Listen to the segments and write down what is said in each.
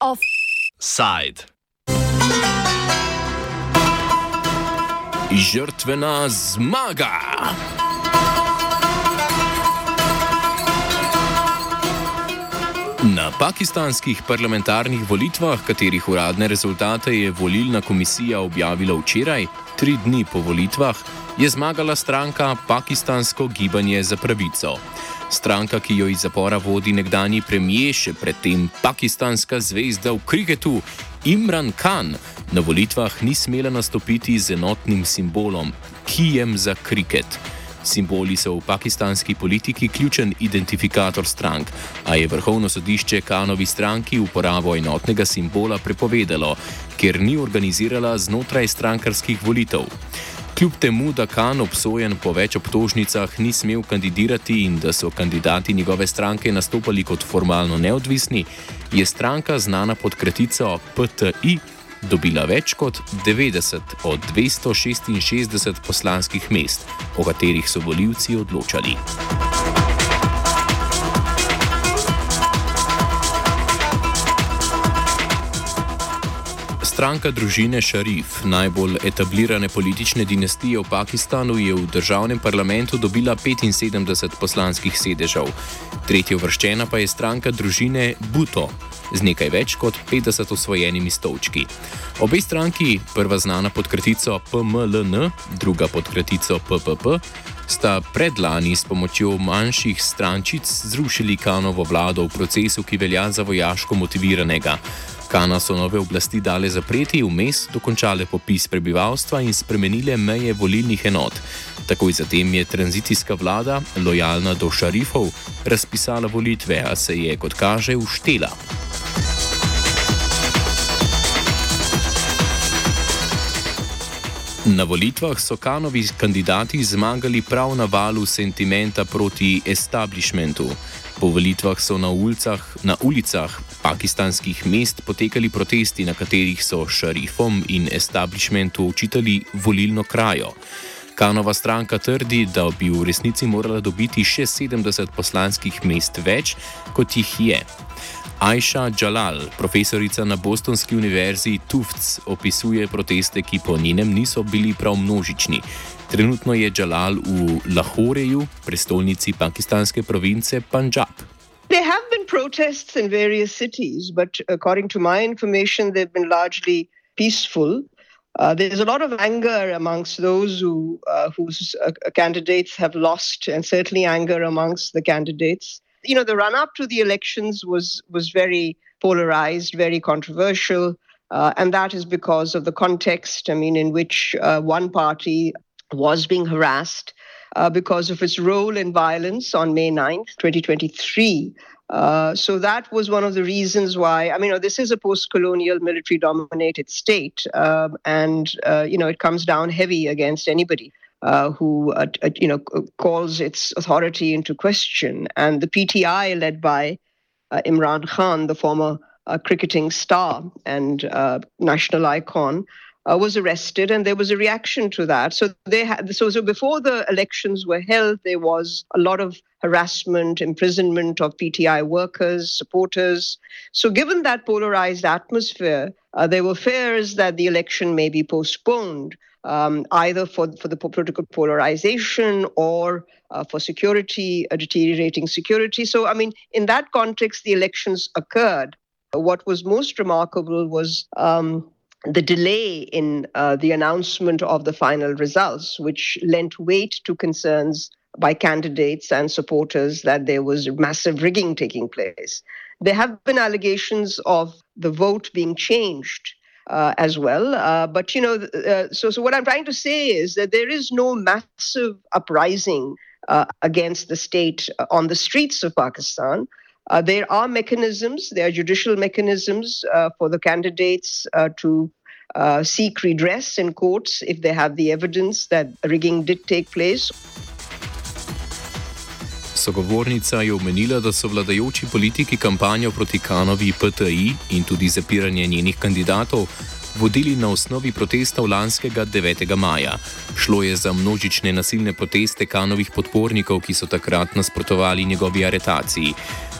Offside. Žrtvena zmaga. Na pakistanskih parlamentarnih volitvah, katerih uradne rezultate je volilna komisija objavila včeraj, tri dni po volitvah, je zmagala stranka Pakistansko gibanje za pravico. Stranka, ki jo iz zapora vodi nekdani premijer, še predtem pakistanska zvezda v kriketu Imran Khan, na volitvah ni smela nastopiti z enotnim simbolom, kijem za kriket. Simboli so v pakistanski politiki ključen identifikator strank, a je vrhovno sodišče Kanovi stranki uporabo enotnega simbola prepovedalo, ker ni organizirala znotraj strankarskih volitev. Kljub temu, da Kan obsojen po več obtožnicah ni smel kandidirati in da so kandidati njegove stranke nastopali kot formalno neodvisni, je stranka znana pod kratico PTI dobila več kot 90 od 266 poslanskih mest, o katerih so voljivci odločali. Stranka družine Šarif, najbolj etablirane politične dinastije v Pakistanu, je v državnem parlamentu dobila 75 poslanskih sedežev. Tretja vrščena pa je stranka družine Buto z nekaj več kot 50 osvojenimi stolčki. Obe stranki, prva znana pod kratico PMLN, druga pod kratico PPP, sta predlani s pomočjo manjših strančic zrušili Kanovo vlado v procesu, ki velja za vojaško motiviranega. Kana so nove oblasti dale zapreti, vmes dokončale popis prebivalstva in spremenile meje volilnih enot. Takoj zatem je tranzicijska vlada, lojalna do šarifov, razpisala volitve, a se je, kot kaže, uštela. Na volitvah so Kanovi kandidati zmagali prav na valu sentimenta proti establishmentu. Po volitvah so na ulicah, na ulicah pakistanskih mest potekali protesti, na katerih so šarifom in establishmentu očitali volilno krajo. Kanova stranka trdi, da bi v resnici morala dobiti še 70 poslanskih mest več, kot jih je. Aisha Jalal, profesorica na Bostonski univerzi Tufts, opisuje proteste, ki po njenem niso bili prav množični. Trenutno je Jalal v Lahoreju, prestolnici pakistanske province Punjab. There have been protests in various cities, but according to my information, they've been largely peaceful. Uh, there's a lot of anger amongst those who uh, whose uh, candidates have lost, and certainly anger amongst the candidates. You know, the run-up to the elections was was very polarized, very controversial, uh, and that is because of the context. I mean, in which uh, one party was being harassed uh, because of its role in violence on May 9th, 2023. Uh, so that was one of the reasons why. I mean, this is a post-colonial, military-dominated state, um, and uh, you know it comes down heavy against anybody uh, who uh, uh, you know calls its authority into question. And the PTI, led by Imran Khan, the former cricketing star and national icon, uh, was arrested, and there was a reaction to that. So they had so so before the elections were held, there was a lot of harassment, imprisonment of PTI workers, supporters. So given that polarized atmosphere, uh, there were fears that the election may be postponed. Um, either for, for the political polarization or uh, for security, uh, deteriorating security. So, I mean, in that context, the elections occurred. What was most remarkable was um, the delay in uh, the announcement of the final results, which lent weight to concerns by candidates and supporters that there was massive rigging taking place. There have been allegations of the vote being changed. Uh, as well, uh, but you know, uh, so so what I'm trying to say is that there is no massive uprising uh, against the state on the streets of Pakistan. Uh, there are mechanisms, there are judicial mechanisms uh, for the candidates uh, to uh, seek redress in courts if they have the evidence that rigging did take place. Sogovornica je omenila, da so vladajoči politiki kampanjo proti Kanovi PTI in tudi zapiranje njenih kandidatov vodili na osnovi protestov lanskega 9. maja. Šlo je za množične nasilne proteste kanovih podpornikov, ki so takrat nasprotovali njegovi aretaciji.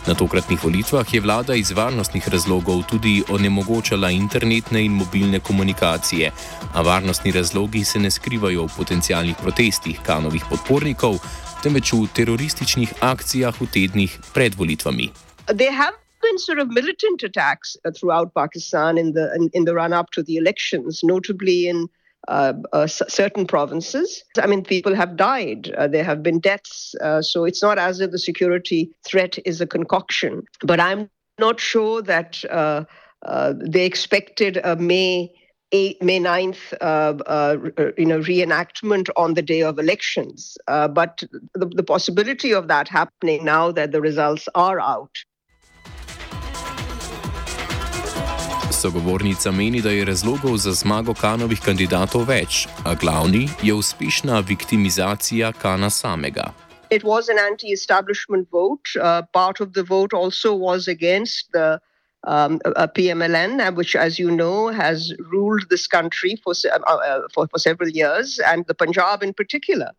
Na tokratnih volitvah je vlada iz varnostnih razlogov tudi onemogočala internetne in mobilne komunikacije, a varnostni razlogi se ne skrivajo v potencijalnih protestih kanovih podpornikov, temveč v terorističnih akcijah v tednih pred volitvami. been sort of militant attacks uh, throughout Pakistan in the in, in the run up to the elections, notably in uh, uh, certain provinces. I mean, people have died. Uh, there have been deaths. Uh, so it's not as if the security threat is a concoction. But I'm not sure that uh, they expected a May. 8, May 9th, you know, reenactment on the day of elections. but the, the possibility of that happening now that the results are out Sogovornica meni, da je razlogov za zmago kanovih kandidatov več, a glavni je uspešna viktimizacija kana samega. It was an anti establishment vote. Uh, part of the vote also was against the um, uh, PMLN, which, as you know, has ruled this country for, uh, uh, for, for, several years, and the Punjab in particular.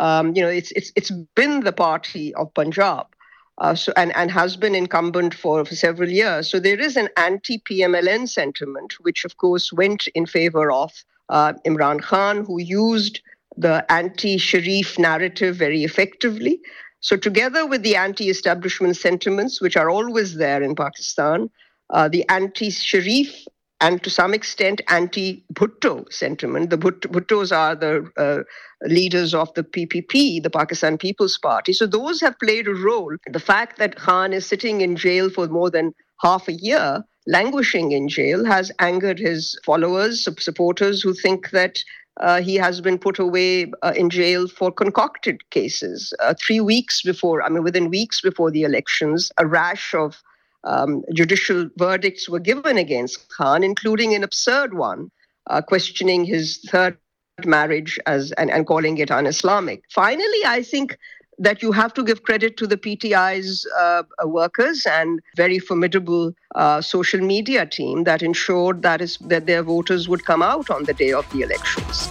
Um, you know, it's, it's, it's been the party of Punjab uh, so, and, and has been incumbent for, for several years. So there is an anti PMLN sentiment, which of course went in favor of uh, Imran Khan, who used the anti Sharif narrative very effectively. So, together with the anti establishment sentiments, which are always there in Pakistan, uh, the anti Sharif and to some extent anti-Bhutto sentiment. The Bhuttos are the uh, leaders of the PPP, the Pakistan People's Party. So those have played a role. The fact that Khan is sitting in jail for more than half a year, languishing in jail, has angered his followers, supporters who think that uh, he has been put away uh, in jail for concocted cases. Uh, three weeks before, I mean, within weeks before the elections, a rash of um, judicial verdicts were given against Khan, including an absurd one, uh, questioning his third marriage as and, and calling it un-Islamic. Finally, I think that you have to give credit to the PTI's uh, workers and very formidable uh, social media team that ensured that is that their voters would come out on the day of the elections.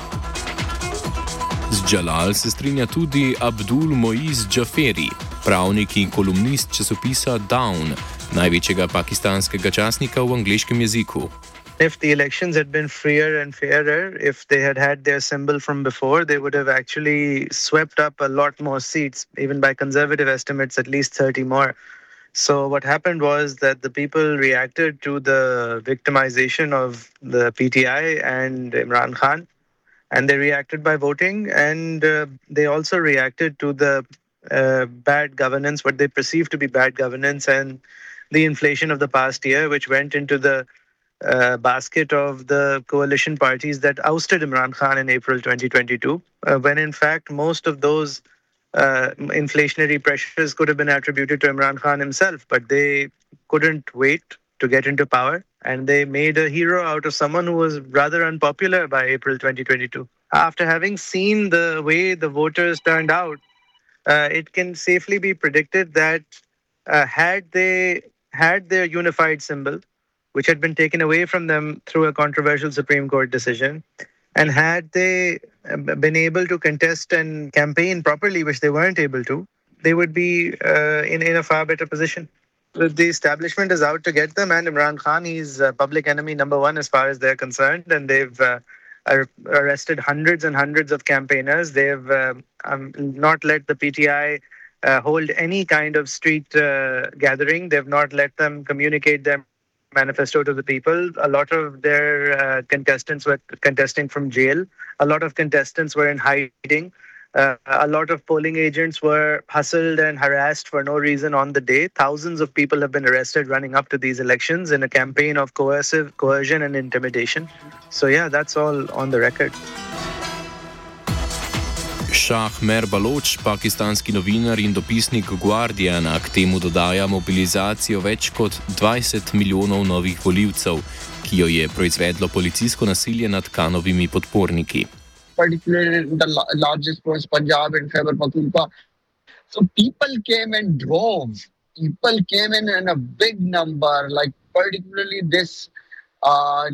Z Jalal se strinja tudi Abdul Moiz Jaferi, pravnik in kolumnist časopisa Dawn, največjega pakistanskega časnika v angliškem jeziku. If the elections had been freer and fairer, if they had had their symbol from before, they would have actually swept up a lot more seats, even by conservative estimates, at least 30 more. So, what happened was that the people reacted to the victimization of the PTI and Imran Khan, and they reacted by voting, and uh, they also reacted to the uh, bad governance, what they perceive to be bad governance, and the inflation of the past year, which went into the uh, basket of the coalition parties that ousted Imran Khan in April 2022, uh, when in fact most of those uh, inflationary pressures could have been attributed to Imran Khan himself, but they couldn't wait to get into power. And they made a hero out of someone who was rather unpopular by April 2022. After having seen the way the voters turned out, it can safely be predicted that uh, had they had their unified symbol, which had been taken away from them through a controversial Supreme Court decision, and had they uh, been able to contest and campaign properly, which they weren't able to, they would be uh, in, in a far better position. The establishment is out to get them, and Imran Khan, he's uh, public enemy number one as far as they're concerned, and they've uh, arrested hundreds and hundreds of campaigners. They've uh, um, not let the PTI uh, hold any kind of street uh, gathering. They've not let them communicate their manifesto to the people. A lot of their uh, contestants were contesting from jail. A lot of contestants were in hiding. Uh, a lot of polling agents were hustled and harassed for no reason on the day. Thousands of people have been arrested running up to these elections in a campaign of coercive coercion and intimidation. So, yeah, that's all on the record. Šah Mer Baloč, pakistanski novinar in dopisnik Guardiana, k temu dodaja mobilizacijo več kot 20 milijonov novih voljivcev, ki jo je proizvedlo policijsko nasilje nad kanovimi podporniki. Particularly the largest was Punjab and Khyber Pakhtunkhwa. So people came in droves. People came in in a big number, like particularly this uh,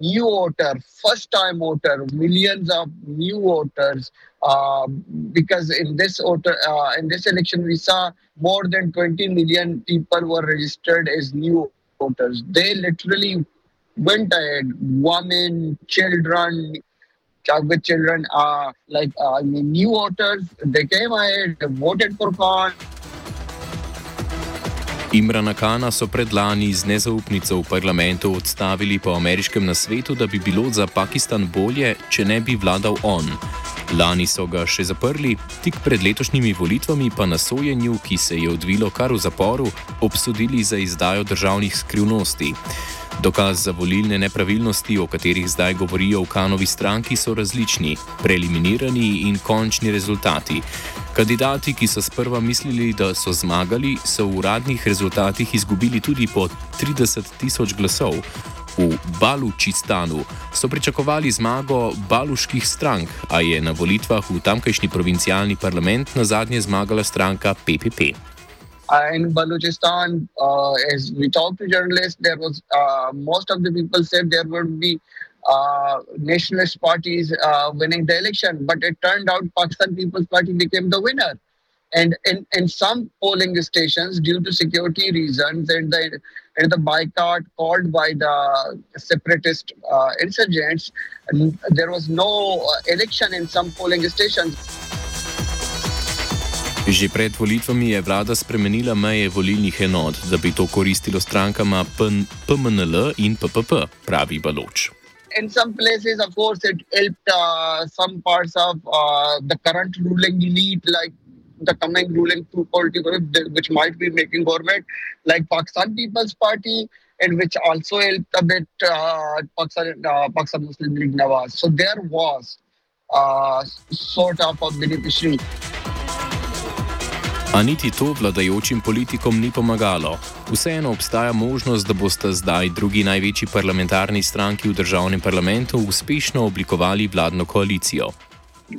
new voter, first time voter, millions of new voters. Uh, because in this voter, uh, in this election, we saw more than 20 million people were registered as new voters. They literally went ahead, women, children, children, uh, like uh, new voters, they came ahead, voted for Khan. Imrana Kana so predlani z nezaupnico v parlamentu odstavili po ameriškem nasvetu, da bi bilo za Pakistan bolje, če ne bi vladal on. Lani so ga še zaprli, tik pred letošnjimi volitvami pa na sojenju, ki se je odvilo kar v zaporu, obsodili za izdajo državnih skrivnosti. Dokaz za volilne nepravilnosti, o katerih zdaj govorijo v Kanovi stranki, so različni: preliminirani in končni rezultati. Kandidati, ki so sprva mislili, da so zmagali, so v uradnih rezultatih izgubili tudi po 30 tisoč glasov. V Balučistanu so pričakovali zmago baluških strank, a je na volitvah v tamkajšnji provincialni parlament na zadnje zmagala stranka PPP. Uh, in Balochistan, uh, as we talked to journalists, there was uh, most of the people said there would be uh, nationalist parties uh, winning the election, but it turned out Pakistan People's Party became the winner. And in, in some polling stations, due to security reasons and the, and the boycott called by the separatist uh, insurgents, there was no election in some polling stations. Že pred volitvami je vlada spremenila meje volilnih enot, da bi to koristilo strankama PMNL in PPP, pravi Baloč. In some places, of course, it helped uh, some parts of uh, the current ruling elite, like the coming ruling political group, which might be making government, like Pakistan People's Party, and which also helped a bit uh, Pakistan, uh, Pakistan Muslim League Nawaz. So there was uh, sort of a beneficiary. A niti to vladajočim politikom ni pomagalo. Vseeno obstaja možnost, da boste zdaj drugi največji parlamentarni stranki v državnem parlamentu uspešno oblikovali vladno koalicijo.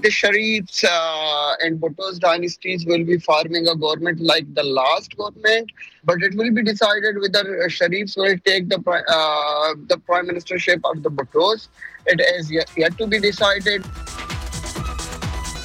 The Sharifs uh, and Bhutto's dynasties will be forming a government like the last government, but it will be decided whether Sharifs will take the, uh, the prime ministership of the Bhuttos. It is yet, yet to be decided.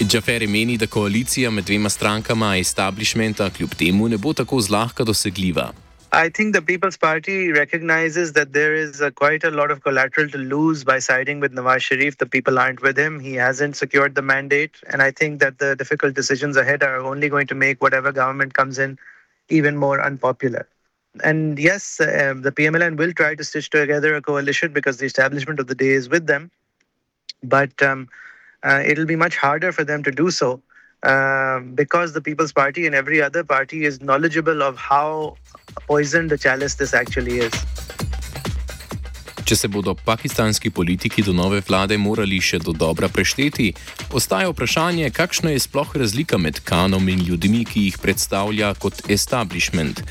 Džaferi meni, da koalicija med dvema strankama establishmenta kljub temu ne bo tako zlahka dosegljiva. I think the People's Party recognizes that there is a quite a lot of collateral to lose by siding with Nawaz Sharif. The people aren't with him. He hasn't secured the mandate. And I think that the difficult decisions ahead are only going to make whatever government comes in even more unpopular. And yes, um, the PMLN will try to stitch together a coalition because the establishment of the day is with them. But um, it'll be much harder for them to do so uh, because the People's Party and every other party is knowledgeable of how poisoned the chalice this actually is. Če se bodo pakistanski politiki do nove vlade morali še do dobra prešteti, ostaja vprašanje, kakšna je sploh razlika med kanom in ljudmi, ki jih predstavlja kot establishment.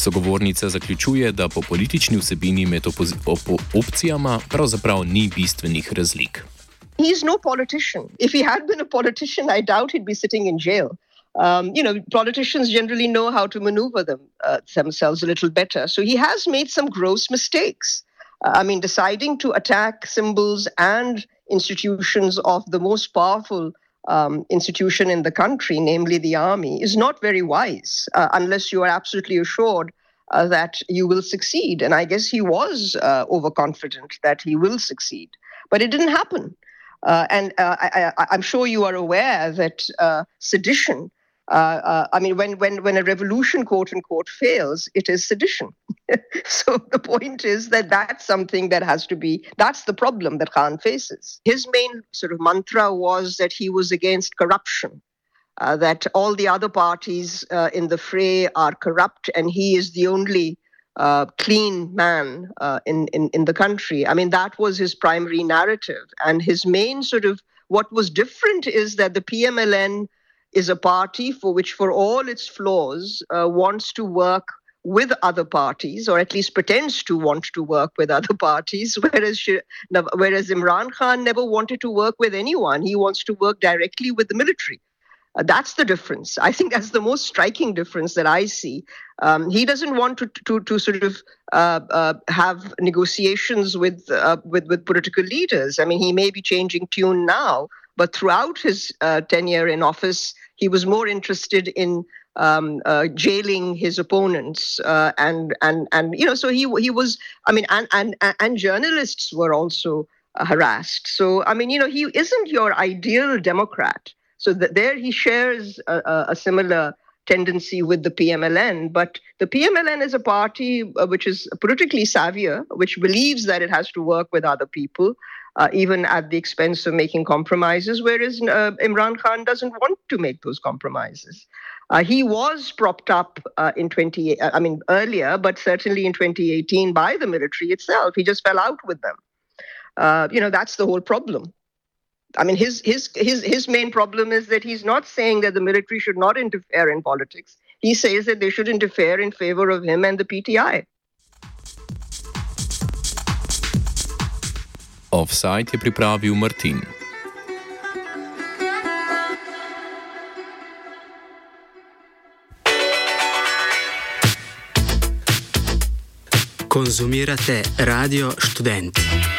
Sogovornica zaključuje, da po politični vsebini med opcijama pravzaprav ni bistvenih razlik. He's no politician. If he had been a politician, I doubt he'd be sitting in jail. Um, you know, politicians generally know how to maneuver them, uh, themselves a little better. So he has made some gross mistakes. Uh, I mean, deciding to attack symbols and institutions of the most powerful um, institution in the country, namely the army, is not very wise uh, unless you are absolutely assured uh, that you will succeed. And I guess he was uh, overconfident that he will succeed. But it didn't happen. Uh, and uh, I, am sure you are aware that uh, sedition, uh, uh, I mean, when, when, when a revolution, quote unquote, fails, it is sedition. so the point is that that's something that has to be, that's the problem that Khan faces. His main sort of mantra was that he was against corruption. Uh, that all the other parties in the fray are corrupt, and he is the only uh, clean man uh, in, in, in the country. I mean, that was his primary narrative. And his main sort of what was different is that the PMLN is a party for which, for all its flaws, uh, wants to work with other parties, or at least pretends to want to work with other parties, whereas whereas Imran Khan never wanted to work with anyone. He wants to work directly with the military. Uh, that's the difference. I think that's the most striking difference that I see. Um, he doesn't want to to, to sort of uh, uh, have negotiations with, uh, with with political leaders. I mean, he may be changing tune now, but throughout his uh, tenure in office, he was more interested in um, uh, jailing his opponents, and and and you know, so he he was. I mean, and and and journalists were also harassed. So I mean, you know, he isn't your ideal Democrat. So there he shares a, a, similar tendency with the PMLN. But the PMLN is a party uh, which is politically savvier, which believes that it has to work with other people, uh, even at the expense of making compromises, whereas uh, Imran Khan doesn't want to make those compromises. Uh, he was propped up uh, in 20, uh, I mean, earlier, but certainly in 2018 by the military itself. He just fell out with them. you know, that's the whole problem. I mean, his his his his main problem is that he's not saying that the military should not interfere in politics. He says that they should interfere in favor of him and the PTI. Offside je pripravil Martin. Konzumirate radio študenti.